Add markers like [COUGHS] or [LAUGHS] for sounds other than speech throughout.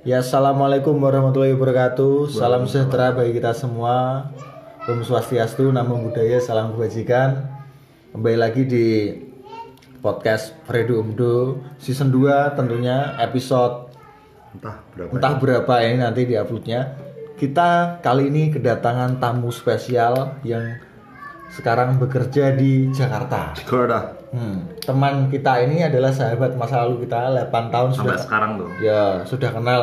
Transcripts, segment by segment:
Ya, assalamualaikum warahmatullahi wabarakatuh. Salam sejahtera bagi kita semua. Om Swastiastu, Namo Buddhaya, salam kebajikan. Kembali lagi di podcast Fredo Umdo season 2 tentunya episode Entah berapa. entah berapa ini nanti di uploadnya. Kita kali ini kedatangan tamu spesial yang sekarang bekerja di Jakarta. Jakarta Hmm, teman kita ini adalah sahabat masa lalu kita 8 tahun sampai sudah sekarang tuh. Ya, sudah kenal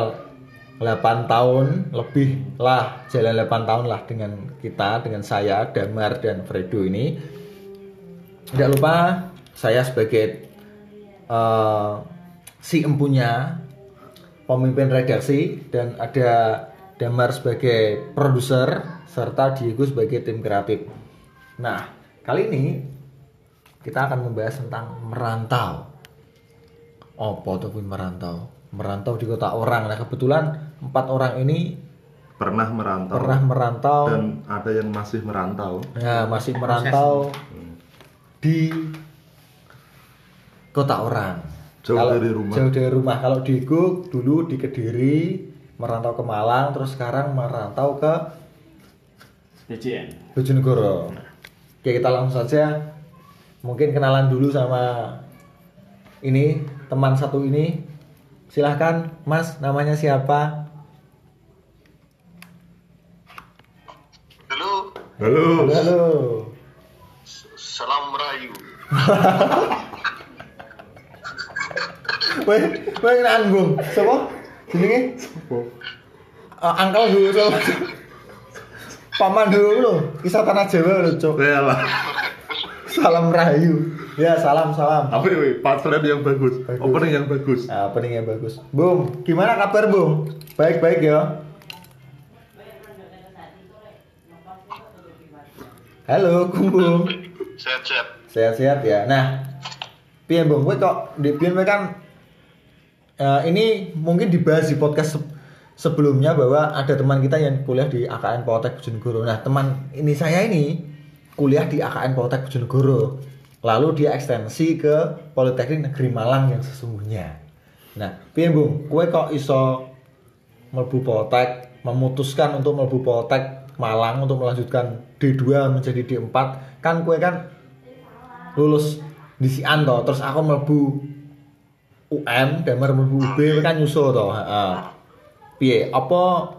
8 tahun lebih lah, jalan 8 tahun lah dengan kita, dengan saya, Damar dan Fredo ini. Tidak lupa saya sebagai eh, si empunya pemimpin redaksi dan ada Damar sebagai produser serta Diego sebagai tim kreatif. Nah, kali ini kita akan membahas tentang merantau. Apa tuh merantau? Merantau di kota orang. Nah, kebetulan empat orang ini Pernah merantau pernah merantau, dan ada yang masih merantau. ya masih merantau di kota orang. Jauh Kalau- dari rumah. Jauh dari rumah. Kalau Diego dulu di Kediri, merantau ke Malang, terus sekarang merantau ke BCN. Bojonegoro. Oke, kita langsung saja. Mungkin kenalan dulu sama ini teman satu ini. Silahkan, Mas. Namanya siapa? Halo, Halo. Halo. halo. salam merayu. [LAUGHS] Weh, weh nanggung. Siapa? Jenenge? Uh, angkel dulu siapa? Paman dulu lho. Kisah tanah Jawa lho, Cuk. Ya lah. Salam rahayu. Ya, salam salam. Apa ini? Punchline yang bagus. Bagus. Opening yang bagus. Nah, openingnya bagus. Bung, gimana kabar, Bung? Baik-baik ya. Halo, Kum Bung. Sehat-sehat. Sehat-sehat ya. Nah, piye Bung? Kowe kok di piye kan eh, ini mungkin dibahas di podcast se- sebelumnya bahwa ada teman kita yang kuliah di AKN Poltek Bojonegoro. Nah, teman ini saya ini kuliah di AKN Poltek Bojonegoro. Lalu dia ekstensi ke Politeknik Negeri Malang yang sesungguhnya. Nah, piye Bung? Kowe kok iso mlebu Poltek, memutuskan untuk mlebu Poltek Malang untuk melanjutkan D2 menjadi D4. Kan kue kan lulus di Sian toh, terus aku mlebu UM, Damar mlebu UB kan nyusul toh, heeh. Piye? Apa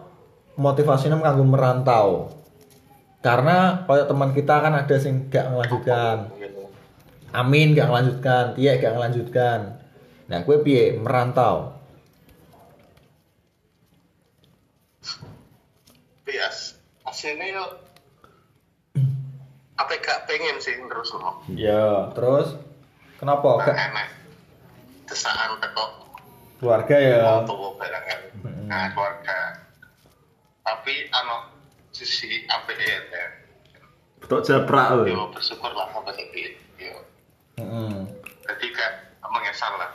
motivasinya kanggo merantau? Karena kayak teman kita kan ada sing gak melanjutkan. Amin gak melanjutkan, Tia gak melanjutkan. Nah, gue piye merantau? Bias. Yo apa gak pengen sih terus no. Ya, terus kenapa? Nah, Gak enak. Desaan teko keluarga ya. Nah, keluarga. Tapi ano sisi apa ya? Betok japrak loh. Yo bersyukur lah sampai ini. Yo. Heeh. Jadi gak mengesal lah.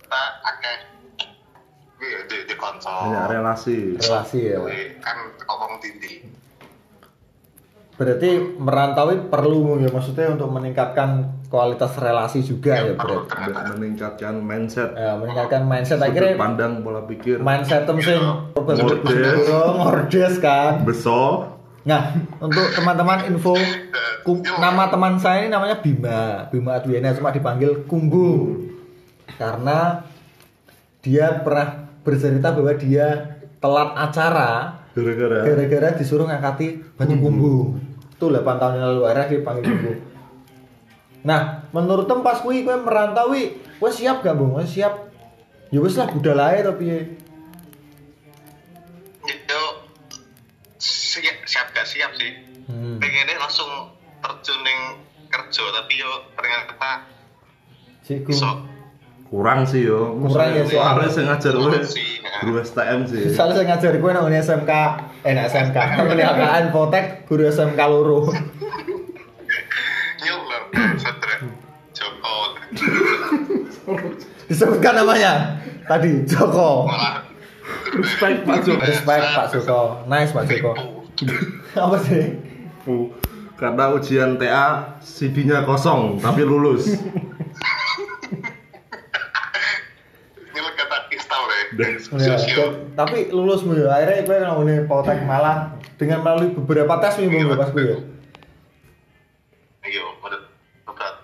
Kita akeh gue di, di konsol. Banyak relasi. Relasi ya. Kan ngomong tindi. Berarti merantaui perlu ya maksudnya untuk meningkatkan kualitas relasi juga ya, berarti. ternyata. Meningkatkan mindset. Ya, meningkatkan mindset Sudut akhirnya pandang pola pikir. mindset sing Mordes. mordes kan. Beso. Nah, untuk teman-teman info kum- nama teman saya ini namanya Bima, Bima Adwiana cuma dipanggil Kumbu. Karena dia pernah bercerita bahwa dia telat acara Gara-gara. gara-gara disuruh ngangkati banyu kumbu. Itu 8 tahun yang lalu akhirnya dipanggil kumbu. Nah, menurut tem pas kuwi kowe merantau kowe siap gak, Bung? Kowe siap? Ya wis lah budal to piye? itu siap siap gak siap sih Hmm. pengennya langsung terjun kerja tapi yo ternyata Siku. iso Kurang sih yo. Kurang ya, sih. Soalnya saya ngajar gue. Sih. Guru STM sih. Soalnya saya ngajar gue namanya SMK, eh nah SMK, AKN Potek, guru SMK satre Joko Disebutkan namanya tadi Joko. Respect Pak Joko. Respect Pak Joko, nice Pak Joko. Apa sih? Bu, Karena ujian TA CD-nya kosong tapi lulus. nyul kata kristal deh Ya, tapi lulus mu ya. Akhirnya gue ngomongin Poltek Malang dengan melalui beberapa tes nih bung pas gue ya. Iya, udah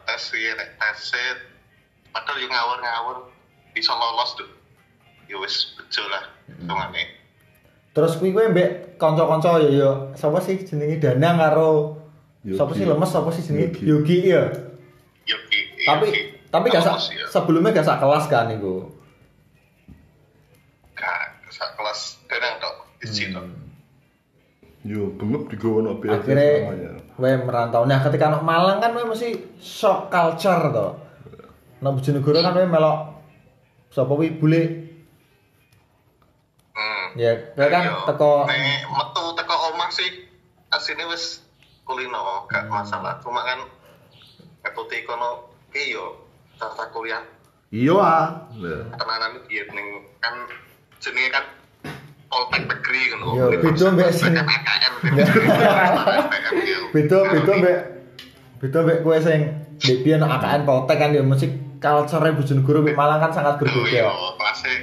tes ya, nek tes padahal yang ngawur-ngawur bisa lolos tuh. Ya wis bejo lah, hitungane. Terus gue gue mbek kanca-kanca ya ya sapa sih jenenge Danang karo Yogi. sapa sih lemes sapa sih jenenge Yogi. Ya. Yogi, Tapi Yogi. tapi gak sak Lolos, ya. sebelumnya gak sak kelas kan niku. Isi tok. Yo, bengep digawa no Akhirnya namanya. gue merantau. Nah, ketika anak Malang kan gue mesti shock culture to. Nah, Bojonegoro kan gue melok sapa wi bule Hmm. ya gue kan Ayo, teko nek metu teko omah sih asine wis kulino gak Hmm. masalah cuma kan ngetuti kono ki yo tata kuliah Iya ah. Tenanan piye ning kan jenenge kan Poltek Negeri kan Yo, beda mbek sing- AKM beda beda mbek beda mbek kowe sing ndek biyen AKN Poltek kan ya mesti culture Bojonegoro mbek Malang kan sangat Yo, berbeda. kelasnya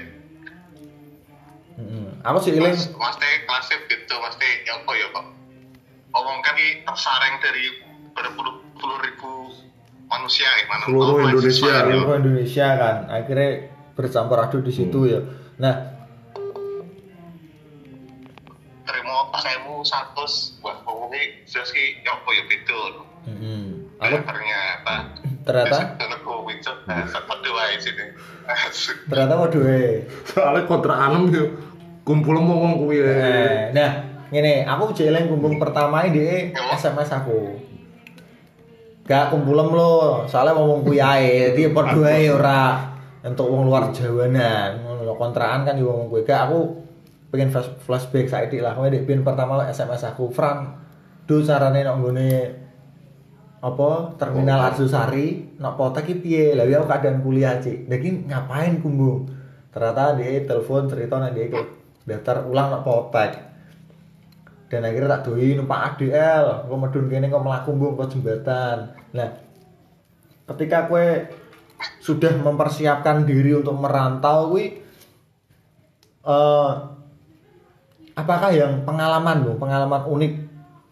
Heeh. Aku sih eling teh kelasnya mas teh ya apa ya kok? Omong kan ini tersaring dari berpuluh ribu manusia ya, mana? Seluruh Oh, Indonesia, ya. seluruh Indonesia kan akhirnya bercampur aduk di situ ya. Nah, satu, wah ngomongnya jelas ki ya apa ya beda. ternyata. ternyata Aku itu sempat dua di sini. [LAUGHS] ternyata waduh eh. Soalnya kontrakan yo kumpul ngomong kuwi. Eh, Nah, ngene, aku jeling kumpul pertama di SMS aku. Gak kumpulem lo, soalnya ngomong kuwi ae, dia padha ae ora untuk wong luar Jawanan. Ngono lho, kontrakan kan yo ngomong kuwi. Gak aku pengen flash- flashback saiki lah. Kowe pin pertama SMS aku, Fran, do carane nok nggone apa terminal Arjosari nok potek iki piye? Lah ya aku keadaan kuliah, Cik. Lah iki ngapain kumbung? Ternyata dia telepon cerita nek dia daftar ulang nok potek. Dan akhirnya tak doi numpak ADL, kok medun kene kok melaku mbung kok jembatan. Nah, ketika kue sudah mempersiapkan diri untuk merantau kuwi eh apakah yang pengalaman bu pengalaman unik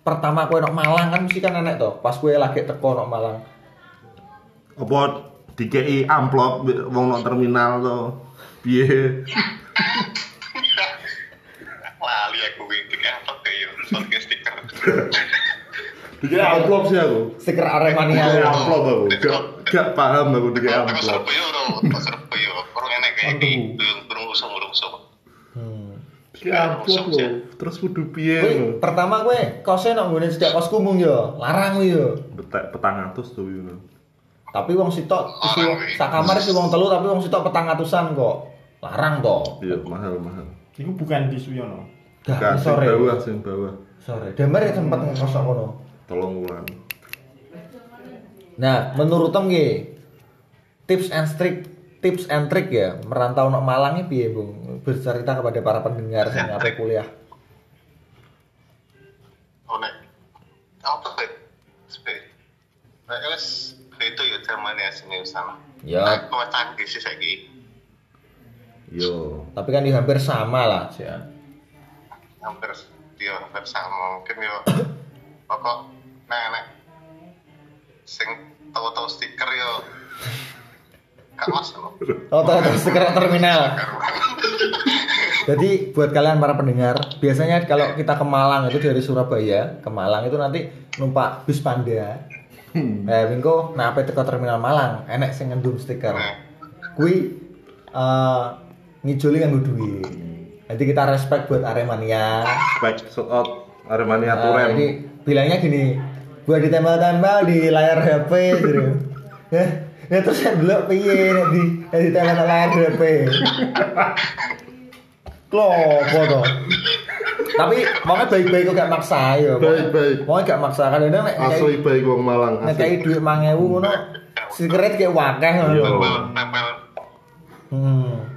pertama kue nok Malang kan mesti kan enek toh pas kue lagi teko nok Malang Apa dikei amplop wong nang terminal to. Piye? Lali aku wintik apa kayak soalnya stiker. Dikei amplop sih aku. stiker Dikei Aremania amplop aku. Gak gak paham aku dikei amplop. Surabaya ora, teko Surabaya. Orang enek kayak Aduh. ini, belum belum usah belum usah. hmm. Dikei amplop lho. Terus kudu piye pertama kue kosnya nok nggone sejak kos kumung yo larang yo Betek petang atus tuh yo. tapi wong sitok isi sak kamar isi wong telu tapi wong sitok petang atusan kok larang toh Iya, mahal mahal. Iku bukan di Suyono. dah Gak sing sore bawah sing bawah. sore damar ya sempat kono Tolong wulan. nah menurut tem nggih tips and trick tips and trick ya merantau nok Malang ini piye Bung bercerita kepada para pendengar sing apa kuliah Oh nek apa sih? Sepe. Nek wis itu ya ya sih saiki. Yo. tapi kan ya hampir sama lah sih ya. Hampir dia hampir sama mungkin yo. [COUGHS] Pokok nek nek sing tahu-tahu stiker yo. [LAUGHS] Gak mas no. oh tahu tahu stiker terminal Jadi buat kalian para pendengar, biasanya kalau kita ke Malang itu dari Surabaya ke Malang itu nanti numpak bus Panda. Eh, Wingko, nah apa teko terminal Malang, enek sing ngendum stiker. Kui eh ngijoli nganggo duit. Jadi kita respect buat Aremania. Spek shout out Aremania Nah, Turem. jadi bilangnya gini, gua ditempel-tempel di layar HP gitu. [LAUGHS] Ya, ya terus yang dulu piye nek di nek ditempel di layar HP. Klopo to. Tapi pokoknya baik-baik kok gak maksa ya. Baik-baik. Pokoknya gak maksa kan ini nek Asli baik wong Malang. nek kayak duit 5000 ngono. Sikret kayak wakeh ngono. Iya. Tempel tempel Hmm.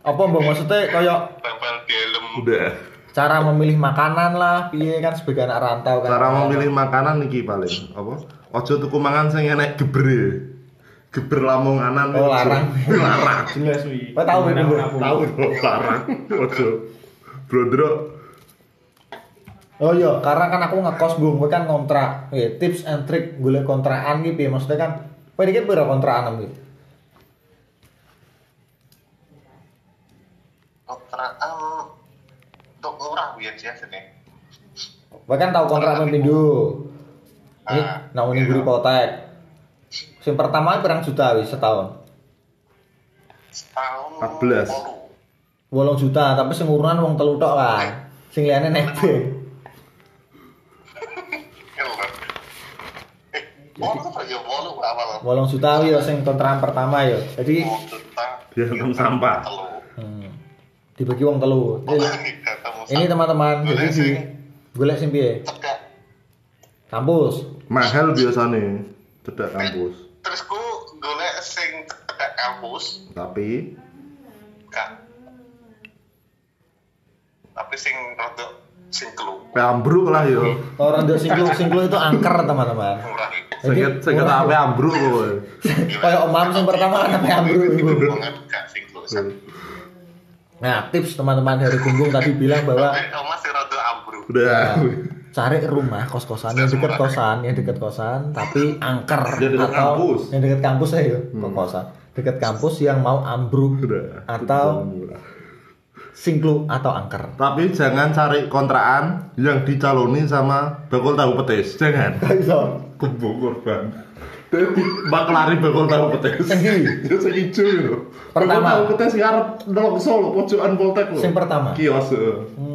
Apa mbak maksudnya kayak tempel di helm. Udah. cara memilih makanan lah, piye kan sebagai anak rantau kan. Cara memilih makanan iki paling apa? Ojo tuku mangan sing enek gebre. Geber lamonganan Oh, larang. [LAUGHS] larang Jelas wi. Kowe tahu, Wi, Bung? tahu larang ojo brodro Oh iya, karena kan aku ngekos bung, gue kan kontrak. Oke, tips and trick golek kontrakan gitu ya. Maksudnya kan, kowe iki piro kontrakan gitu? kontrakan untuk murah biar sih sini Kowe kan tahu kontrak pemindho. Ini Ah, nah ini iya. beli Yang pertama pirang juta wis setahun. setahun 14. polu. Wolong juta, tapi sing urunan wong telu tok kan. Sing liyane nebeng. Apa ya Wolong juta ya sing kontrakan pertama ya. Jadi Dia hitung sampah. hmm, dibagi wong telu. Ini teman-teman, Golek jadi di sing golek sing piye? Kampus. mahal biasanya cedak kampus terus ku golek sing cedek kampus. Tapi? Gak tapi sing rada sing kelu. Ambruk lah yo. Orang ndek singklu singklu itu angker teman-teman. seket murah. apa ambruk kowe Kayak omam sing pertama kan apa ambruk sing kelu sak Nah, tips teman-teman dari Gunggung tadi bilang bahwa masih rada ambruk. Udah cari rumah kos-kosan yang dekat kosan, yang dekat kosan tapi angker Yang dekat atau kampus. yang dekat kampus ya yuk, kosan. Dekat kampus yang mau ambruk udah atau singklu atau angker. tapi jangan cari kontrakan yang dicaloni sama bakul tahu petis jangan [LAUGHS] kubu korban Jadi baklari bakul tahu petis? [LAUGHS] Ya sing ijo lho. Pertama. Bakul tahu petis ngarep ndelok Solo pojokan Poltek lho. Sing pertama. Kios. eh. Hmm,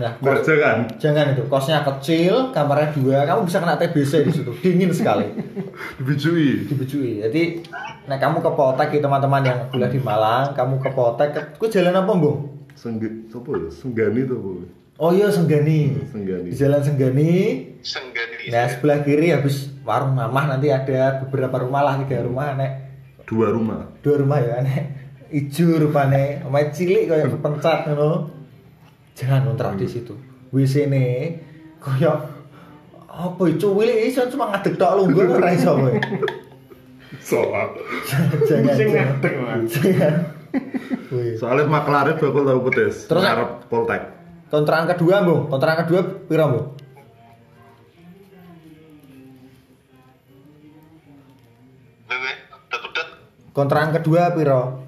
nah, Nah, jangan jangan itu. Kosnya kecil, kamarnya dua, kamu bisa kena TBC di situ. Dingin sekali. [LAUGHS] dibijui. dibujui. Jadi, nah kamu ke Poltek ya teman-teman yang kuliah di Malang, kamu ke Poltek, ke, ku jalan apa, Bung? Sengge, apa ya? Senggani tuh, Bu. Oh iya Senggani. Senggani. Di Jalan Senggani. senggani Nah sebelah kiri habis warung mamah nanti ada beberapa rumah lah tiga rumah nek Dua rumah. dua rumah ya nek ijo rupane omahe cilik kayak kepencat [LAUGHS] ngono jangan kontrak di situ. WC ne kayak apa itu cuwili iso cuma ngadeg tok lungguh ora iso kowe [LAUGHS] Soal. [LAUGHS] jangan Sing jangan. ngadeg. [LAUGHS] Soalnya maklare bakul tahu petis. Terus, ngarep Poltek. kontrakan kedua bung kontrakan kedua piro bung Wewe, udah kontrakan kedua piro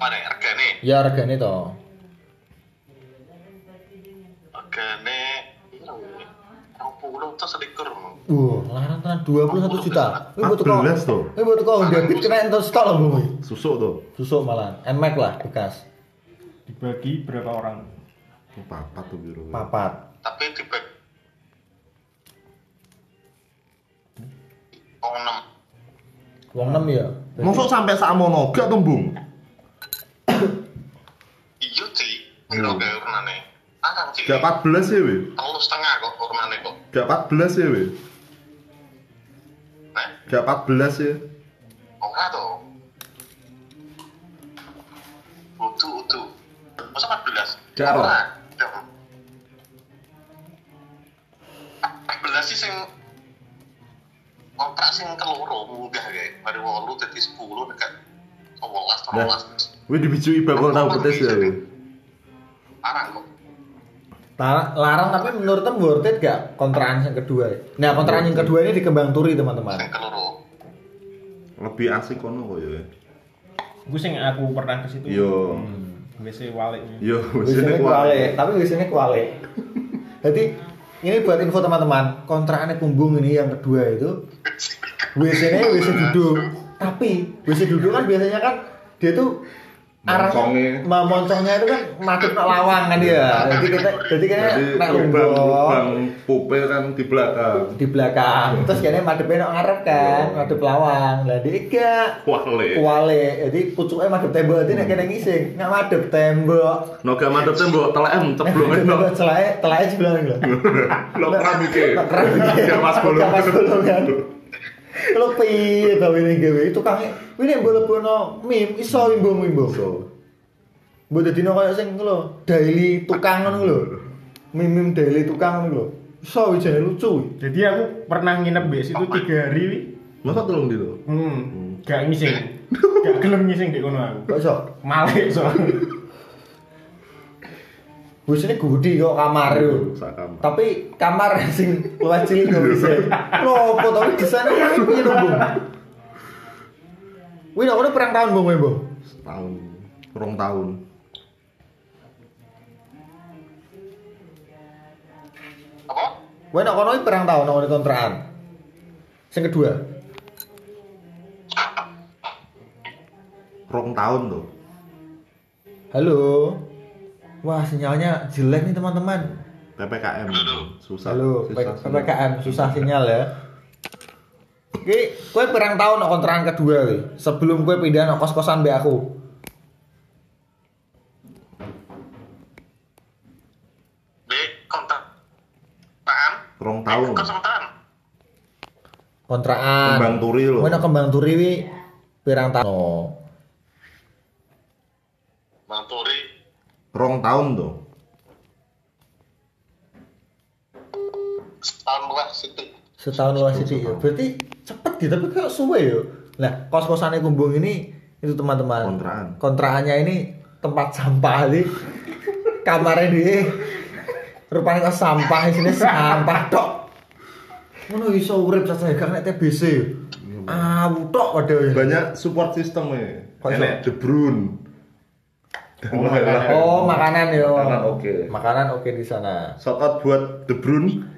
apa nih regane ya regane to regane iya kamu puluh tuh selikur Wah, larang tenan 21 juta. Ini buat kok. 14 tuh. Ini buat kok debit kena entar stok lah belum. Susuk tuh. Susuk malah. Nmax lah bekas. Dibagi berapa orang? Oh, papat tuh biru. Papat. tapi di back oh enam Wong 6 ya. Masuk sampai sakmono gak tuh, Bung? Iya sih piro gawe urnane arang sih Gak 14 ya, we. setengah kok urnane kok Gak 14 ya, we. nah Gak 14 ya. ora tuh utu utu masa 14 Gak. Ora. Jam. 14 sih sing kontrak sing keloro munggah kayak mari 8 dadi 10 dekat 11 Nah. 13 We dibijui bakul tahu petis ya, we. arang kok Ta- Larang tapi menurut tem worth it gak kontrakan yang kedua? Nah, kontrakan yang kedua ini di Kembang Turi, teman-teman. Lebih asik kono kok ya. Gue sing aku pernah ke situ. Yo. Hmm, WC walik. Yo, Biasanya kuale, tapi biasanya kuale. Jadi ini buat info teman-teman, kontrakannya Kumbung ini yang kedua itu WC-nya WC duduk. Tapi WC duduk kan biasanya kan dia tuh Moncongnya. moncongnya itu kan madep nak lawang kan dia. Jadi kita jadi kayaknya Jadi nak lubang lubang pupe kan di belakang. di belakang. Terus kayaknya madepnya nak ngarep kan, madep lawang. Lah dia gak Wale. kuale. Jadi pucuknya madep tembok, jadi nak kena ngising, nggak madep tembok. Noga mantep tembok telem ceblong itu. Telai, telai sebelah Lo keramike. Nak keramike. Gak pas bolong. Gak pas bolongan. Lo piye to ini gawe tukangnya. Ini mbok lebono mim iso. So, Mbok dadino koyo sing lho, daily tukang ngono lho. mimim daily tukang ngono lho. Iso wijane lucu. Jadi aku pernah nginep di situ tiga hari. wi. Masa tolong dulu? Hmm. Gak ngising. Gak gelem ngising di kono aku. Kok iso? Malik soalnya. Wis ini gudi kok kamar yo. Kamar. Tapi kamar [LAUGHS] sing luwih cilik kok bisa. Lopo tapi di sana piye lho, Bung? Wih, aku udah perang tahun, Bung, Bung. Setahun. Rong tahun. Apa? Wih, nak kono iki perang tahun, kono kontrakan. Sing kedua. Rong tahun tuh. Halo. Wah, sinyalnya jelek nih, teman-teman. PPKM. Susah. Halo, susah, PPKM susah sinyal ya. Oke, kue perang tahun nak kontrakan kedua kowe. Sebelum kue pindah nak kos-kosan mbek aku. Di kontak. Apaan? Rong tahun. Kontrakan. Kembang Turi loh. Kowe nak kembang turi wi pirang tahun. Bang Turi. Rong tahun tuh. Setahun luas situ. Setahun luas sithik ya. Berarti cepet gitu tapi kayak suwe yo. Nah, kos-kosannya kumbung ini itu teman-teman. Kontrakan. Kontrakannya ini tempat sampah di kamarnya dia rupanya kok sampah sini sampah tok. Ngono iso urip saja karena TBC. Ah, tok padahal. Banyak support system ya. Kok? Enek De Bruyne. Oh, makanan. Oh, makanan yo. Makanan oke. Makanan oke di sana. Shout out buat Bruyne.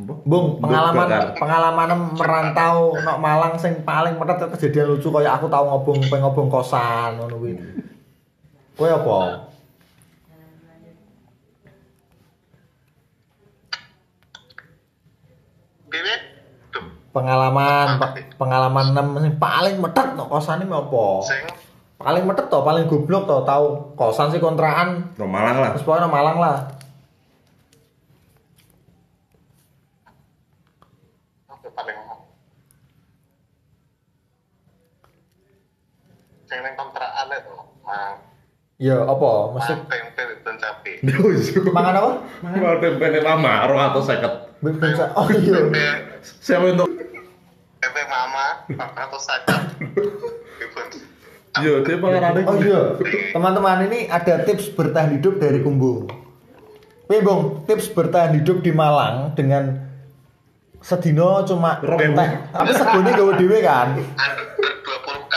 Apa? Bung, pengalaman bakar. pengalaman merantau nok Malang sing paling metet kejadian lucu kayak aku tahu ngobong pengen ngobong kosan ngono kuwi. Kowe apa? Pengalaman pe- pengalaman nem sing paling metet nok kosan iki apa? Sing paling metet toh paling goblok toh tahu kosan sih kontrakan. No Malang lah. Terus pokoknya no Malang lah. Paling sing kontrakan itu mang. Ya apa? Masih tempe dan cabe [LAUGHS] mangan apa? Mangan. Tempe ning mama 250 oh iya. Saya untuk tempe mama 250 [LAUGHS] Iya, dia paling. Iya, oh iya. Teman-teman ini ada tips bertahan hidup dari Kumbu. Bebong, tips bertahan hidup di Malang dengan sedino cuma teh. Tapi segone gawe dhewe kan. Under 20k.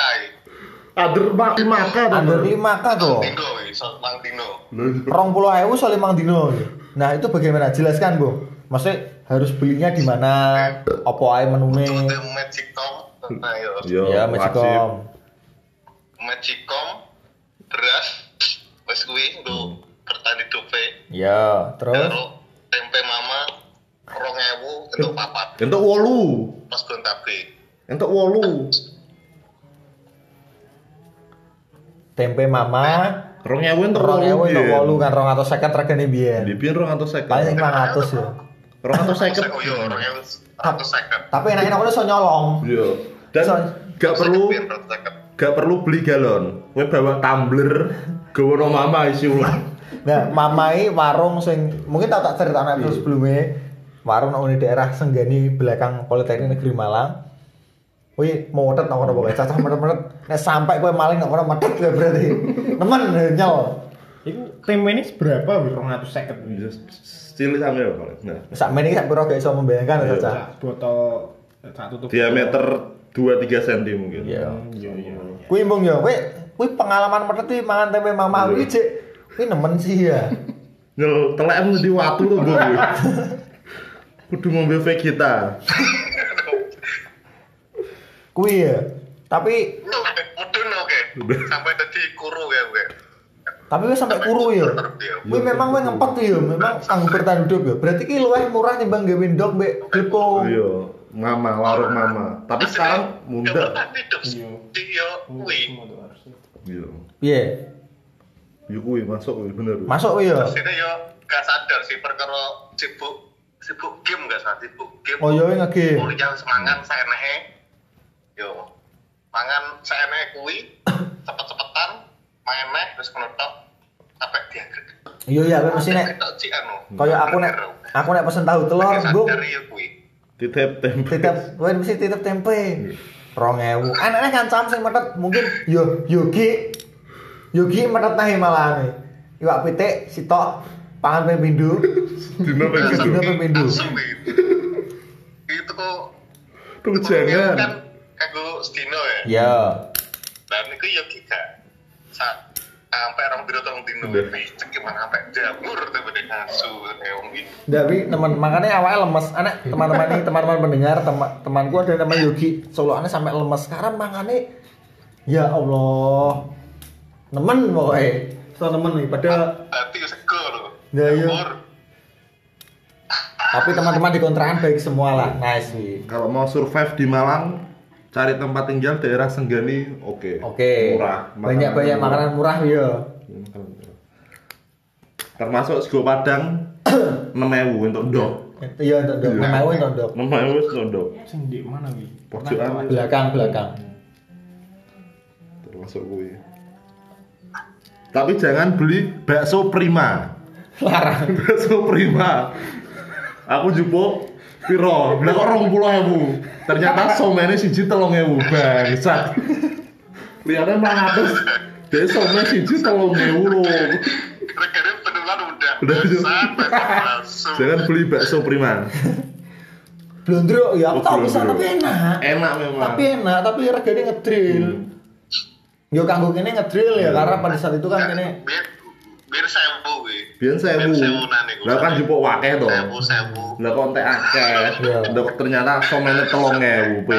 Under 5k. Under 5k to. Rong puluh ewu soal limang dino. Nah itu bagaimana? Jelaskan bu. Maksudnya harus belinya di mana? Apa aja menunya? Magic Tom. Nah, ya, iya, Magic Tom Magicom beras wis kuwi nggo bertahan hidupe. Ya, terus Karo tempe mama 2000 untuk papat Untuk wolu. pas gontabe. Untuk wolu. tempe mama Rong ewu untuk rong ewu untuk wolu kan rong atau seket regane biyen. Di biar rong atau seket. Paling 500 ya. Rong atau seket. Iya, 2000 atau seket. Tapi enak-enak udah so nyolong. Yo. Dan gak perlu gak perlu beli galon. Kowe bawa tumbler, [LAUGHS] gawa no mama isi ulang. Nah, mamai warung sing mungkin tak tak cerita anak terus sebelumnya warung nang di daerah Senggani belakang Politeknik Negeri Malang. Wih, mau metet nang kono pokoke cacah metet-metet. Nek sampai kowe maling nang kono metet kowe berarti. [LAUGHS] Nemen nyel. Iku tempe ini seberapa? Rong atus seket. Cilik sampe ya paling. Nah, Sak meniki sak piro gak iso membayangkan ya, Iya. cacah. Sak botol sak tutup. diameter 2-3 cm mungkin. Iya. Iya iya. Kuwi mbung ya, kowe kuwi pengalaman metet iki mangan tempe mama kuwi cek kuwi nemen sih ya. Ngel telekmu di watu tuh gue. Kudu ngombe vegeta. Kuwi ya. Tapi Mudun oke. Sampai tadi kuru ya, oke. tapi wis sampai kuru ya. Kuwi memang kowe ngempet ya, memang kanggo bertahan hidup ya. Berarti ki luwih murah timbang gawe ndok mbek depo. Iya, mama, warung mama. Tapi sekarang muda. Iya. Iya. Iya. Piye? Iya kuwi masuk kuwi bener. Masuk kuwi ya. Sini yo gak sadar sih perkara sibuk sibuk game gak sadar sibuk game. Oh iya ngegame. Kuliah wis mangan saenehe. Yo. Mangan saenehe kuwi [COUGHS] cepet-cepetan main meh terus menutup sampai diagreg. Iya iya, mesti nek anu. kaya aku nek aku nek pesen tahu telur, Bung. Sadar ya kuwi. Titip tempe. Titip, kowe mesti titip tempe. 2000. Anaknya kancam sing metet mungkin yo Yogi. Yogi metet nang Himalaya. Iwak pitik sitok pangan ping pindho. Dino pengen Dino ping pindho. Langsung kuwi. Itu kok Tuh kan jangan. kanggo sedino ya. Ya. Dan itu gak Sa- sampai orang biro tolong dino cek gimana sampai jamur tuh pada ngasu gitu Tapi teman makanya awalnya lemes. Anak teman-teman ini teman-teman pendengar teman temanku ada namanya Yogi. Soloannya sampai lemes. Sekarang mangane ya Allah. Nemen pokoknya. So nemen nih pada berarti sego loh Ya, iya. jamur tapi teman-teman di kontrakan baik semua lah. Nice nih. Kalau mau survive di Malang, cari tempat tinggal daerah Senggani, oke. Oke. Murah. Banyak-banyak makanan murah ya. Makanan murah. Termasuk sego Padang [COUGHS] 6000 untuk ndok. Iya, untuk dok. Iya. Mau untuk dok. 6000 untuk ndok. Sing di mana wi? Pojokan. Belakang, belakang. Termasuk kuwi. Tapi jangan beli bakso prima. Larang. bakso prima. Aku jupuk piro? Lah kok 20.000. Ternyata somene siji 3.000 bangsat. Liyane malah atus. Dek some siji 3.000 lho. regane penulan udah Udah, sampai langsung Jangan beli bakso prima. Blondro, ya aku Oh, tahu bisa tapi enak. Enak memang. Tapi enak, tapi regane ngedrill. Yo kanggo kene ngedrill ya karena pada saat itu kan kene biar biar sewu wi Biyen sewu. sewunan iku Lah kan jupuk wakeh to. sewu sewu Lah kok entek akeh. Ndok ternyata somene 3.000 pe.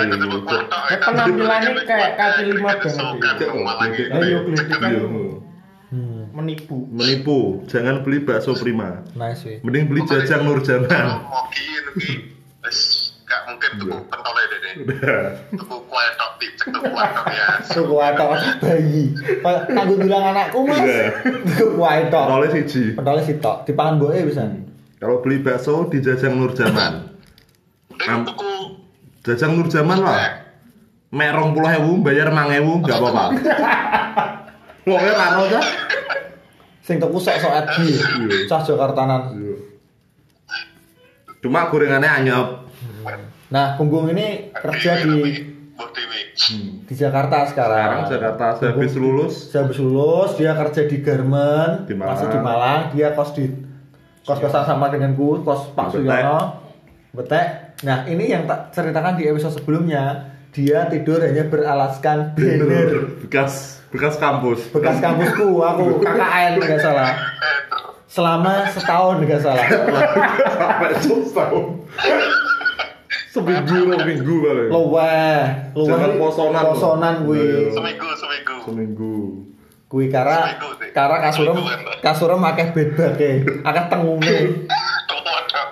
Eh, penampilannya kayak kaki lima banget, ya. Ayo kan Iya. hmm, menipu. Menipu, jangan beli bakso prima. nice sih. Mending beli jajang Nurjaman. Gak mungkin tuku pentol deh deh [LAUGHS] tuku kue tok dicek tuku kue tok ya [LAUGHS] Suku atok bayi. Kayak kanggo bilang anakku Mas. Iya. Suku atok. Pentolnya siji. Pentolnya sitok, dipangan boe bisa. Kalau beli bakso di Jajang Nurjaman. tuku Jajang Nurjaman lah. Mek 20.000 bayar 5.000 enggak apa-apa. Wongnya karo aja. Sing tuku sok-sok adi. Iya. Cah Jakartanan. Cuma gorengannya anyep. Nah, Kumbung ini kerja di dewi di Jakarta sekarang. Sekarang Jakarta saya habis lulus. Saya habis lulus, dia kerja di Garmen, Di Malang. masih di Malang, dia kos di kos-kosan sama denganku, kos Pak. Suyono. Betek. Nah, ini yang tak ceritakan di episode sebelumnya, dia tidur hanya beralaskan banner Bekas bekas kampus. bekas kampusku, aku KKN nggak salah. Selama setahun nggak salah. Sampai setahun. Seminggu lo minggu kali. Luweh. Jangan posonan. Posonan. Iya. seminggu seminggu Seminggu. Kuwi kara Seminggu sih. kara kasurem kasurem akeh bedake, akeh tengunge. tuku wadah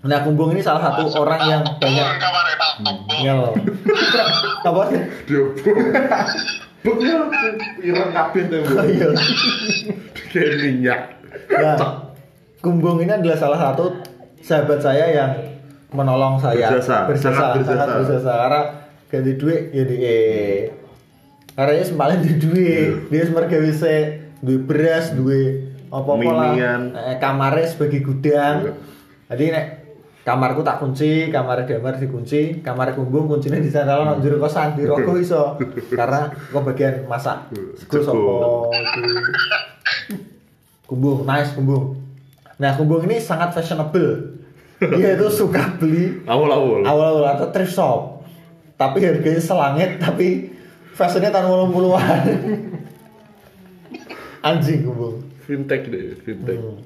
Nah, Kumbung ini salah satu orang yang banyak ngel. [LAUGHS] Apa sih? Dia Bener, ireng kabin tuh. Oh, iya. Kayak minyak. Nah, Kumbung ini adalah salah satu sahabat saya yang menolong saya. Berjasa, berjasa, sangat berjasa. sangat berjasa. Karena ganti duit ya di Karena dia semalam di duit, dia semerga bisa duit beras, duit apa-apa lah. Minian. Eh, kamarnya sebagai gudang. Iya. Jadi nek kamarku tak kunci, kamar Damar dikunci, kamar Kumbung kuncinya di sana lah njero kosan di rokok iso. [LAUGHS] Karena kok bagian masak. Sapa iki. Kumbung, nice Kumbung. Nah, Kumbung ini sangat fashionable. Dia itu suka beli Awal-awal. awal-awal atau thrift shop. Tapi harganya selangit, tapi fashionnya tahun 80-an. [LAUGHS] Anjing Kumbung. Fintech deh, fintech. Hmm.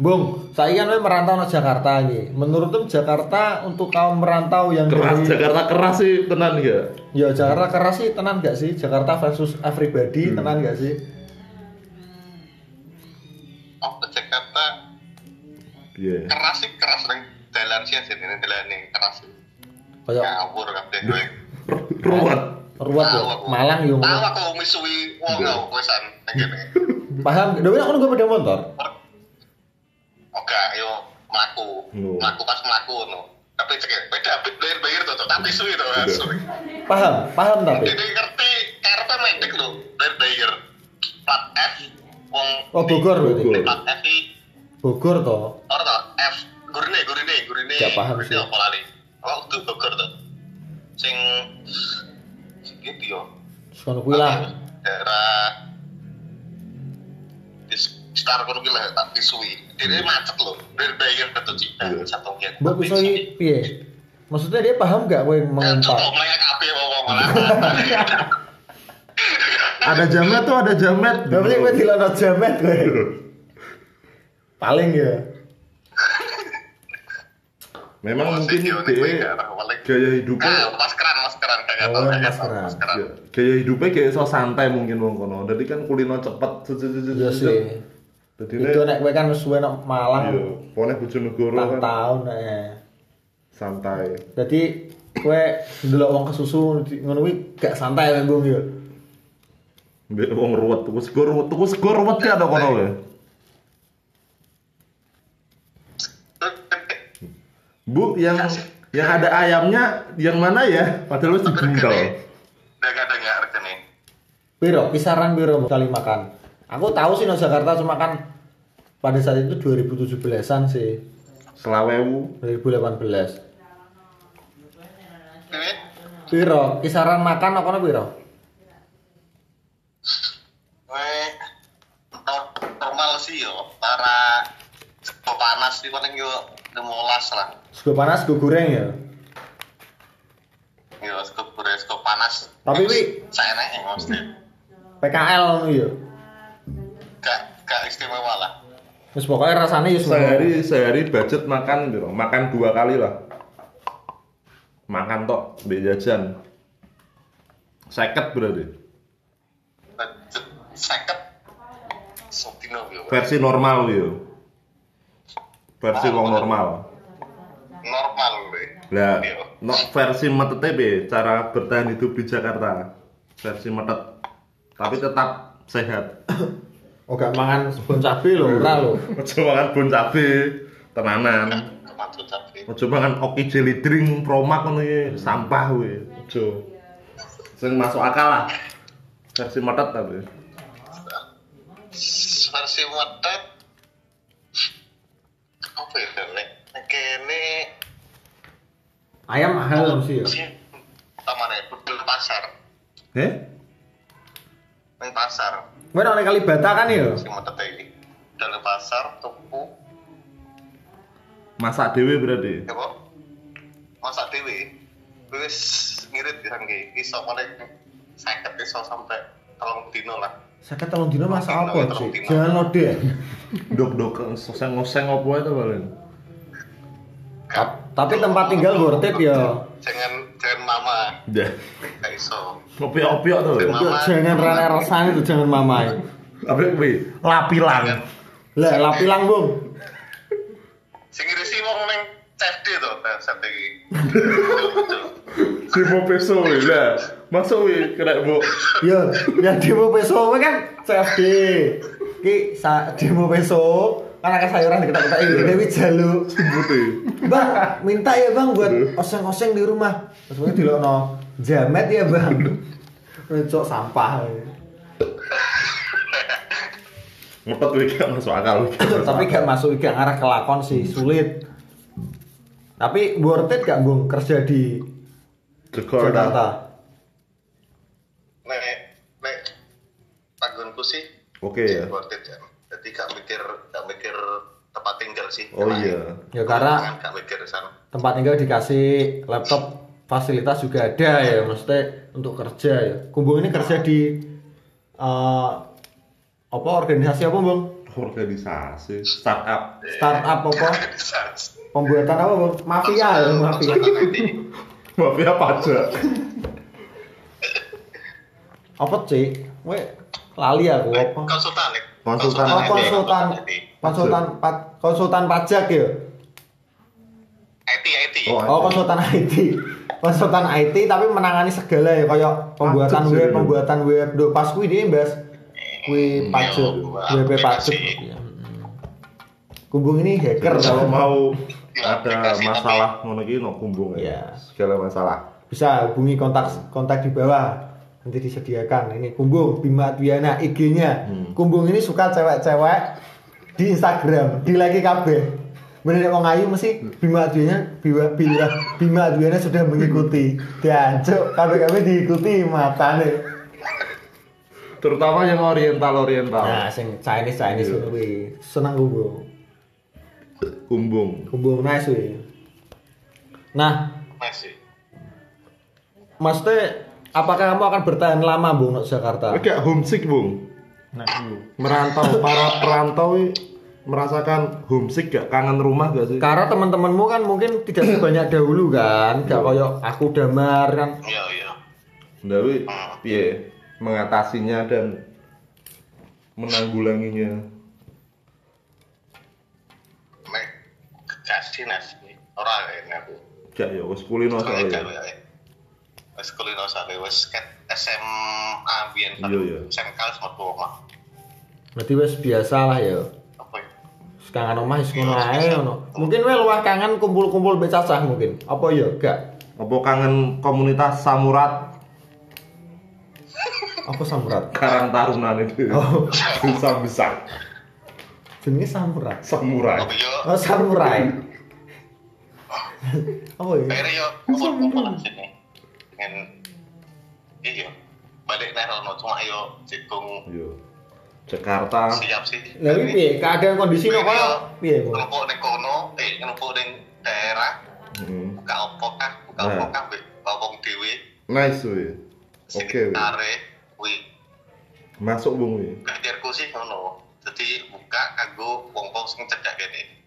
Bung, saya kan merantau ke Jakarta nih. Menurutmu Jakarta untuk kaum merantau yang Keras, dari Jakarta keras sih tenan enggak? Ya Jakarta keras sih tenan gak sih? Jakarta versus everybody Hmm. tenan gak sih? Iya. keras sih keras nang jalan sih jadi ini jalan yang keras sih Kayak ngawur kabeh kowe Ruwet. ruwet ya. Malang yo. tahu aku misui wong nang kene [LAUGHS] Paham? Dewi aku nunggu sepeda motor. oke yo mlaku Oh. mlaku pas mlaku no tapi cek beda bayar bayar tuh tapi suwi tuh Paham? Paham tapi. jadi ngerti karepe medek lho, dari Bayer. Plat F wong Oh Bogor berarti. Bogor. Plat F Bogor toh. ora to F gurine gurine gurine. Gak paham sih. apa lali. Oh, itu Bogor to. Sing sing gitu yo. Sekono kuwi lah. Daerah di sekitar kono kuwi lah tak disui. Dene macet lho. Dari Bayer ke Cipta Iya. satu gen. Mbak bisa iki piye? Maksudnya dia paham gak kowe Coba mengumpat? mulai kabeh wong malah. [LAUGHS] Ada jamet tuh, ada jamet. Gak penting kowe dilono jamet kowe. [LAUGHS] Paling ya. [LAUGHS] Memang mungkin gue gak tahu, paling- gaya hidupnya Ah, maskeran, maskeran kayak Oh, maskeran. maskeran. Ya, gaya hidupnya kayak so santai mungkin wong kono. Jadi kan kulino cepet. Iya sih. Jadi Itu nek kowe kan wis suwe iya, Malang pokoknya Bojonegoro kan tahun eh. santai. Jadi kowe ndelok wong kesusu ngono gak santai kan Bung ya. Mbek wong ruwet, tuku sego ruwet, tuku sego ruwet ki ada kono ya. Bu, yang yang ada ayamnya yang mana ya? Padahal wis dibungkel. Dengar-dengar regane. Piro? Kisaran piro kali makan? Aku tahu sih no Jakarta cuma kan pada saat itu 2017-an sih. Selawewu. 2018. Ini Piro? Kisaran makan apa piro? normal sih yo, para panas sih paling yo 15 lah. Sego panas, sego goreng ya. Yo sego goreng, sego panas. Tapi, Wi. saya naik mesti. PKL ngono ya. Gak gak istimewa lah. Terus pokoknya rasanya ya semua. Sehari sehari budget makan gitu. Makan dua kali lah. Makan tok mbek jajan. Seket berarti. Budget seket. Versi normal yo. Versi Ah, wong bener. normal. Normal gue. Lah, Iya. no, versi metet be, cara bertahan hidup di Jakarta. Versi metet. Tapi tetap sehat. Oh gak mangan bon cabe lho, ora lho. Ojo makan bon cabe, tenanan. Ojo makan oki jelly drink promak ngono iki, sampah we. Ojo. Sing masuk akal lah. Versi metet tapi. versi metet apa ya nek kene Ayam mahal sih ya. sih tamane budal pasar Eh? nang pasar Kowe nang Kalibata kan ya? si metet iki dalam pasar tuku Masak dhewe berarti. apa masak dhewe wis ngirit dirangge iso paling 50 iso sampai tolong dino lah Saya telung dino masak Telung apa telung sih? Jangan lode. [LAUGHS] Dok-dok ngoseng-ngoseng opo itu paling. Ta- Tapi tempat tinggal worth it ya. jangan jangan mama Ya. gak iso Opiok-opiok tuh. Mama. Jangan rana rasanya itu jangan mamai. Apa kuwi? Lapilang. Lah lapilang bung. sing ngirisi wong ning CFD to CFD iki Si mau peso we lah. Masuk we kena bu. Ya, ya demo peso kan CFD. Ki sa demo peso kan akeh sayuran diketak-ketak iki Dewi jaluk. Putih. Bang, minta ya bang buat oseng-oseng di rumah. Terus gue dilokno jamet ya bang. Cok sampah. Ngepet we gak masuk akal. Tapi gak masuk gak ngarah ke lakon sih, sulit. Tapi worth it gak bung kerja di Jakarta. Jakarta? nek nek sih Oke ya. worth it ya jadi gak mikir gak mikir tempat tinggal sih. Oh iya. Ya karena gak mikir sana. tempat tinggal dikasih laptop fasilitas juga ada ya maksudnya untuk kerja ya. Kumbung ini kerja di eh, apa organisasi apa bang? Organisasi startup. startup apa? Pembuatan apa bang? Mafia ya mafia. Mafia pajak. apa sih we lali aku apa? Konsultan ya? Konsultan. konsultan konsultan konsultan pajak ya IT IT Oh, oh konsultan IT konsultan IT tapi menangani segala ya kayak pembuatan Pajak sih. web pembuatan web do pas kuwi dia bahas kuwi pajak Iya, WP pajak aplikasi. Iya. kumbung ini hacker Kalau kalau mau Ya, ada masalah ngono iki no kumbung Iya. ya. Segala masalah. bisa hubungi kontak kontak di bawah nanti disediakan ini Kumbung Bima Adwiana IG-nya Hmm. Kumbung ini suka cewek-cewek di Instagram di like kabeh bener wong ayu mesti Bima Adwiana Bima Bima, Bima Adwiana sudah mengikuti diancuk kabeh-kabeh diikuti matane Terutama yang oriental oriental. nah sing Chinese Chinese Iya. ngono kuwi seneng Kumbung Kumbung. Kumbung nice kuwi nah Masih. maksudnya apakah kamu akan bertahan lama Bung di Jakarta Agak homesick, Bung. Nah. Merantau, para perantau merasakan homesick gak? Kangen rumah gak sih? Karena teman-temanmu kan mungkin tidak sebanyak dahulu kan, gak koyo aku damar kan. Iya iya. Tapi, piye mengatasinya dan menanggulanginya. Nek kasih nasi ora ini aku. Gak ya, wis kulino Soalnya Wes kulino sale wes ket SMA biyen Iya, iya. SMK wis metu omah. Berarti wes biasa lah ya. Apa ya? Wis kangen omah wis ngono ae ngono. Mungkin wae luwih kangen kumpul-kumpul mbek cacah mungkin. Apa ya? Gak. Apa kangen komunitas samurat Apa samurat? Karang Taruna itu? Oh. Bisa besar. Jenenge samurat. Samurai. Yo? Oh, samurai. [LAUGHS] Apa ya? Akhirnya yo kumpul-kumpul nang sini. Dengan iya. Balik nih Rono cuma yo cikung Yo. Jakarta. siap sih. Lah iki piye? Keadaan kondisi no koyo piye? Numpuk ning kono, eh numpuk ning daerah, Hmm. buka opo kah, buka Nah. opo kah mbek wong dhewe. Nice wih. Oke kuwi Masuk bung wih. pikirku sih ngono. Jadi buka kanggo wong-wong sing cedhak kene.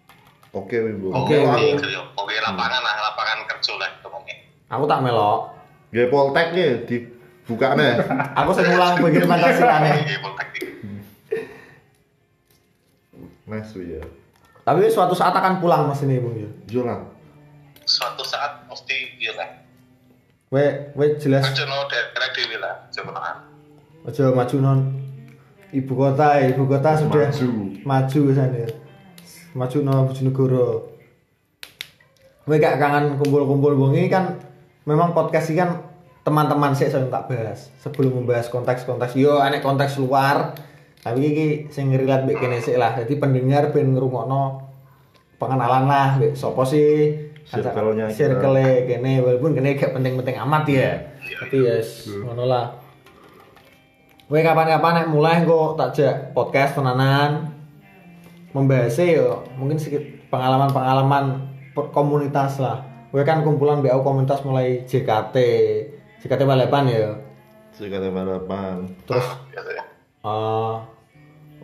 Oke wih bung. Oke. Oke, oke lapangan lah, lapangan kerja lah ngomongnya. Aku tak melok. Gaya polteknya dibuka nih. Aku sing ulang. Iya, iki. Nice wih ya. Tapi suatu saat akan pulang Mas ini, Bung ya. Jolang. Suatu saat mesti iya lah. We, we jelas Kerja no daerah dhewe lah, Jawa aja maju non ibu kota ibu kota sudah Maju. maju sana maju no Bojonegoro Kowe gak kangen kumpul-kumpul bung ini kan memang podcast ini kan teman-teman sih saya tak bahas. Sebelum membahas konteks-konteks yo aneh konteks luar. Tapi iki sing relate mbek kene sik lah. Jadi pendengar ben ngrungokno pengenalan lah mbek sapa sih? Circle-nya kita. circle kene walaupun kene gak penting-penting amat ya. Tapi yes ngono lah. Kowe kapan-kapan nek mulai kok tak jak podcast tenanan membahasnya yo mungkin sedikit pengalaman-pengalaman komunitas lah. Kowe kan kumpulan BAU komunitas mulai JKT, JKT Balapan ya. Sekali balapan. Terus biasanya. eh,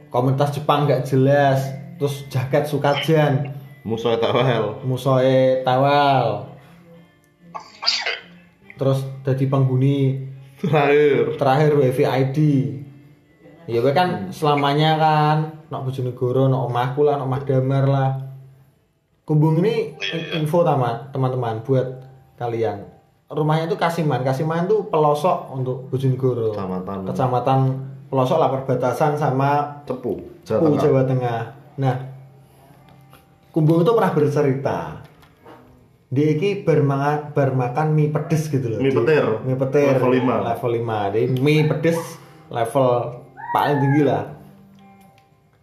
komunitas Jepang gak jelas, terus jagat Sukajan, Musuh tawel. musoe Tawal, terus jadi penghuni Terakhir. terakhir WiFi ID ya gue kan selamanya kan nak Bojonegoro nak omahku lah nak omah damar lah kumbung ini in- info sama teman-teman buat kalian rumahnya itu Kasiman Kasiman itu pelosok untuk Bojonegoro Kecamatan. kecamatan pelosok lah perbatasan sama Cepu. Cepu Tengah. Jawa Tengah nah kumbung itu pernah bercerita dia ini bermakan bermakan mie pedes gitu loh Mie Di- petir. mie petir Level lima. level 5 jadi mie pedes level paling tinggi lah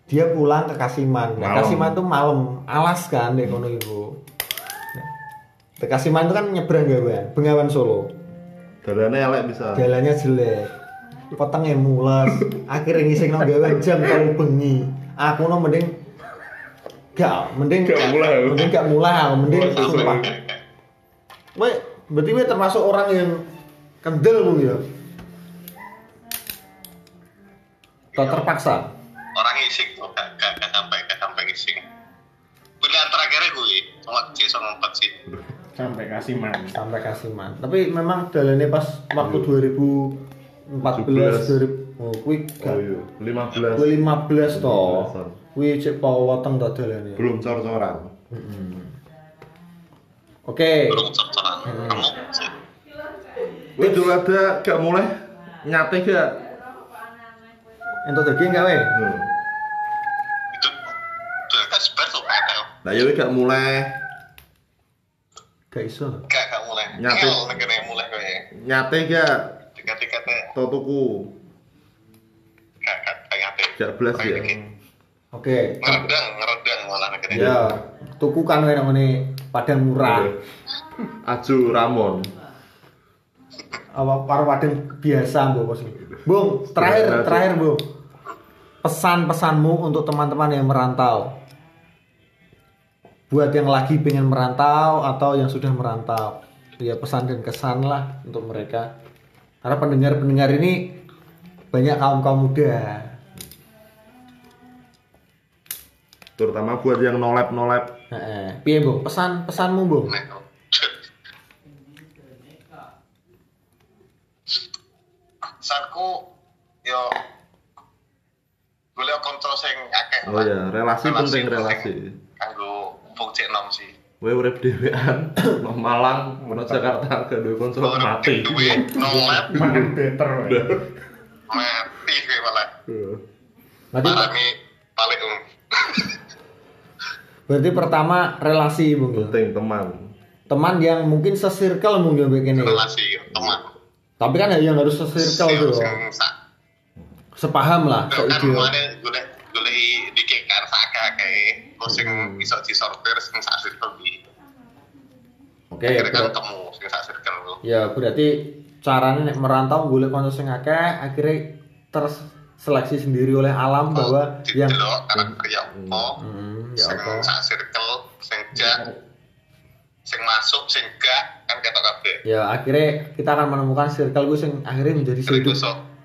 dia pulang ke Kasiman. Nah. Kasiman tuh malam. Alas kan deh kono ibu nah, Kasiman itu kan nyebrang gawan Bengawan Solo. Dalane elek bisa. jalannya jelek. Petengnya mulas akhirnya ngising no gawan jam kalau bengi. Aku no mending gak mending Gak mulai. mending gak mulai mending sumpah. Weh, berarti we termasuk orang yang kendel ya? Atau terpaksa Orang ngising tuh, gak, gak, gak sampai, gak sampai ngising. Pilihan terakhirnya gue, cuma Jason ngumpet sih. sampai Kasiman. sampai Kasiman tapi memang jalannya pas waktu 2014 2000 oh kuwi Oh gak iya. 15. kuwi 15 toh 15-an. kuwi cek pawoteng to dalane Belum cor-coran. oke Belum cocok Kamu. Wih dulu ada gak mulai nyate gak? Entuk daging gak we Hmm. Itu, itu kan sebenarnya tuh petel. Nah ya wih gak mulai gak iso Gak, gak mulai. Nyatu. Ngel, negara yang mulai gue. nyate gak? Tiga-tiga teh. Tau tuku. Gak gak gak ngate. Gak belas ya. Oke. Ngeredang, ngeredang malah akhirnya. Ya, tuku kan nang ngene Padang murah. Aju Ramon. Apa karo Padang biasa, Mbok Bos. Bung, terakhir terakhir, Bung. Pesan-pesanmu untuk teman-teman yang merantau. Buat yang lagi pengen merantau atau yang sudah merantau. Ya pesan dan kesan lah untuk mereka. Karena pendengar-pendengar ini banyak kaum-kaum muda. Terutama buat yang nolep-nolep. Heeh. Piye, Bung? Pesan pesanmu, Bung? Nek. Pesanku yo kanca sing akeh. Oh ya, relasi penting relasi. Kanggo wong cek nom sih. Kowe urip dhewean, nang Malang, menuju Jakarta duwe konco Ora mati. duwe nolep Makin better. mati kowe malah. Berarti, Marani balik um. berarti pertama relasi, Bung. ya? Penting teman. Teman yang mungkin sesirkel mungkin begini. relasi teman. Tapi kan yang harus sesirkel Sing- tuh. Sepaham lah, kan seide. golek golek dikek kan sak terus sing iso disortir sing sak circle di Oke, akhirnya kan ber- ketemu sing sak circle. Ya berarti caranya nek merantau golek kanca sing akeh akhirnya terseleksi sendiri oleh alam bahwa yang didelok karakter ya apa? Hmm, ya sing apa? sak circle sing jak sing masuk sing gak kan ketok kabeh. Ya akhirnya kita akan menemukan circle gue sing akhirnya menjadi sehidup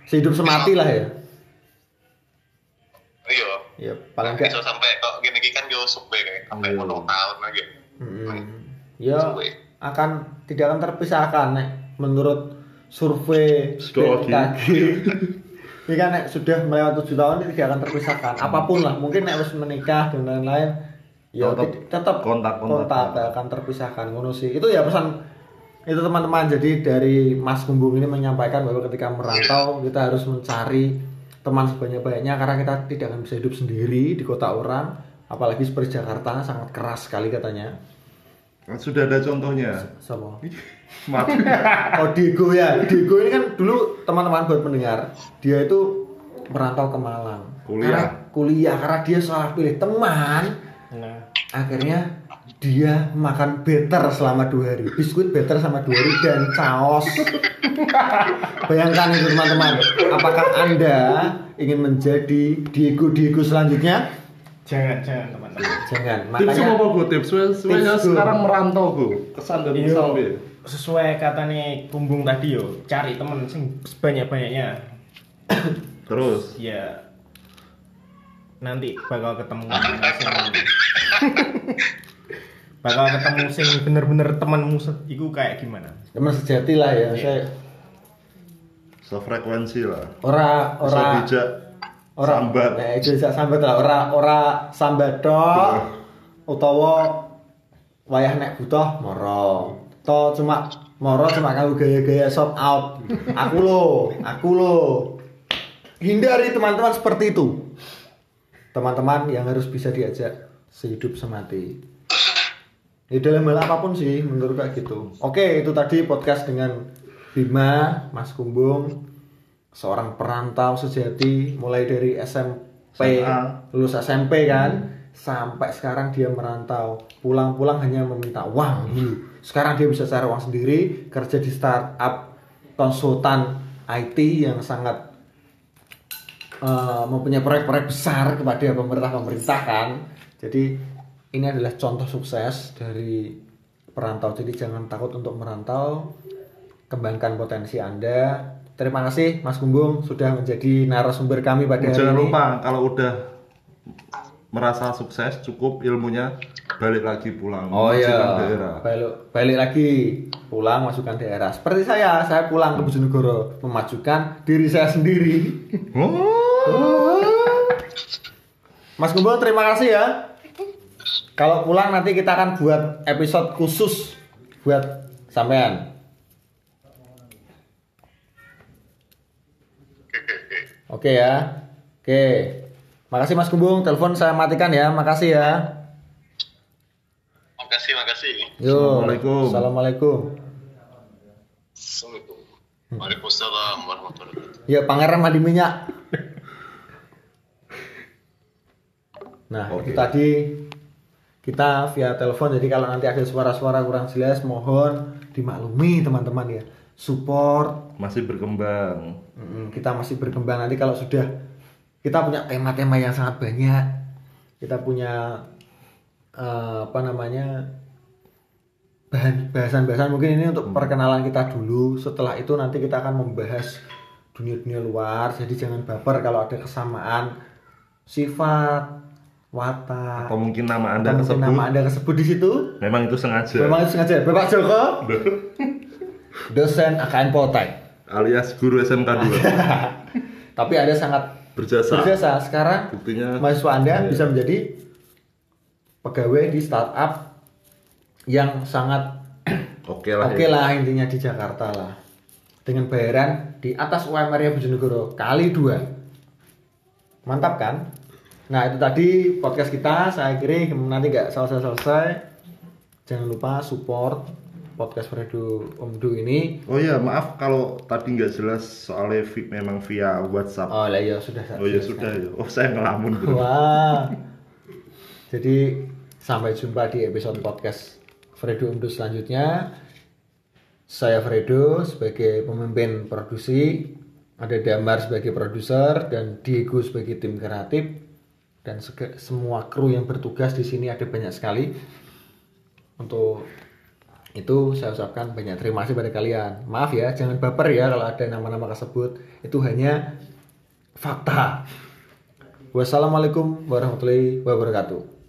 sehidup semati lah ya. Iya. Ya paling iso sampai kok gini gini kan yo suwe kayak sampai Iya. 10 tahun lagi Hmm. Ya Suwe. akan tidak akan terpisahkan nek menurut survei Psikologi. BMKG. [LAUGHS] Ini kan nek sudah melewati tujuh tahun ini tidak akan terpisahkan. Apa pun lah, mungkin nek harus menikah dan lain-lain, ya Tetap tid- tetap kontak-kontak. kontak tidak akan terpisahkan. Ngono sih. Itu ya pesan itu teman-teman. Jadi dari Mas Kumbung ini menyampaikan bahwa ketika merantau kita harus mencari teman sebanyak-banyaknya karena kita tidak akan bisa hidup sendiri di kota orang apalagi seperti Jakarta sangat keras sekali katanya. Kan Sudah ada contohnya. sama [LAUGHS] Mati. oh Diego ya. Diego ini kan dulu teman-teman buat pendengar dia itu merantau ke Malang. Kuliah. karena kuliah karena dia salah pilih teman. Nah, akhirnya dia makan better selama dua hari. Biskuit better selama dua hari dan caos [LAUGHS] bayangkan itu teman-teman. Apakah anda ingin menjadi Diego Diego selanjutnya jangan jangan teman-teman. jangan Tips makanya apa gue tips? Tips, Gu. sekarang merantau gue. Kesan dan Iya. pesan piye? Sesuai katanya kumbung tadi yo, cari temen sing sebanyak-banyaknya. [COUGHS] Terus Ya nanti bakal ketemu [COUGHS] sing bakal ketemu sing bener-bener temanmu iku kayak gimana? teman sejati lah ya saya sefrekuensi lah. ora Bisa ora bijak ora. Sambat. eh jajak sambat lah. Ora ora sambat tok. Utawa wayah nek butuh moro. To cuma moro cuma kanggo gaya-gaya shot out. Aku lo aku lo. Hindari teman-teman seperti itu. Teman-teman yang harus bisa diajak sehidup semati. Ya dalam hal apa pun sih menurut kayak gitu. Oke itu tadi podcast dengan Bima Mas Kumbung seorang perantau sejati mulai dari SMP SMA. lulus SMP kan sampai sekarang dia merantau. Pulang-pulang hanya meminta uang dulu. Sekarang dia bisa cari uang sendiri kerja di startup konsultan IT yang sangat eh, mempunyai proyek-proyek besar kepada pemerintah-pemerintah kan. Jadi ini adalah contoh sukses dari perantau. Jadi jangan takut untuk merantau. Kembangkan potensi anda terima kasih Mas Kumbung sudah menjadi narasumber kami pada hari Jangan ini lupa kalau udah merasa sukses cukup ilmunya balik lagi pulang Oh iya, daerah. balik, balik lagi pulang masukkan daerah. Seperti saya, saya pulang ke Bojonegoro memajukan diri saya sendiri. Oh. Mas Kumbul terima kasih ya. Kalau pulang nanti kita akan buat episode khusus buat sampean. oke oke oke ya. Oke. Makasih Mas Kumbung, telepon saya matikan ya. Makasih ya. makasih makasih Yo. Assalamualaikum. Assalamualaikum. Assalamualaikum Waalaikumsalam warahmatullahi wabarakatuh. Ya pangeran mandi minyak. Nah Oke. itu tadi kita via telepon jadi kalau nanti ada suara-suara kurang jelas mohon dimaklumi teman-teman ya support. Masih berkembang. Kita masih berkembang. Nanti kalau sudah kita punya tema-tema yang sangat banyak kita punya eh, apa namanya bahan bahasan-bahasan mungkin ini untuk perkenalan kita dulu. Setelah itu nanti kita akan membahas dunia-dunia luar. Jadi jangan baper kalau ada kesamaan sifat watak Atau mungkin nama Anda atau tersebut. nama anda kesebut di situ. Memang itu sengaja. memang itu sengaja. Bapak Joko dosen AKN Poltek alias guru SMK 2. [LAUGHS] tapi ada sangat Berjasa. berjasa sekarang Buktinya mahasiswa anda Iya. bisa menjadi pegawai di startup yang sangat [CLEARS THROAT] oke lah. oke ya. lah intinya di Jakarta lah dengan bayaran di atas UMR ya Bojonegoro kali dua mantap kan nah itu tadi podcast kita saya kira nanti nggak selesai selesai jangan lupa support podcast Fredo Omdu ini Oh iya, maaf kalau tadi nggak jelas soalnya vi- memang via WhatsApp. oh lah ya sudah Oh ya sudah ya. Oh saya ngelamun. bro. [LAUGHS] Wah. Jadi sampai jumpa di episode podcast Fredo Umdu selanjutnya. Saya Fredo sebagai pemimpin produksi, ada Damar sebagai produser dan Diego sebagai tim kreatif dan semua kru yang bertugas di sini ada banyak sekali. Untuk itu saya ucapkan banyak terima kasih pada kalian. Maaf ya, jangan baper ya kalau ada nama-nama tersebut. Itu hanya fakta. Wassalamualaikum warahmatullahi wabarakatuh.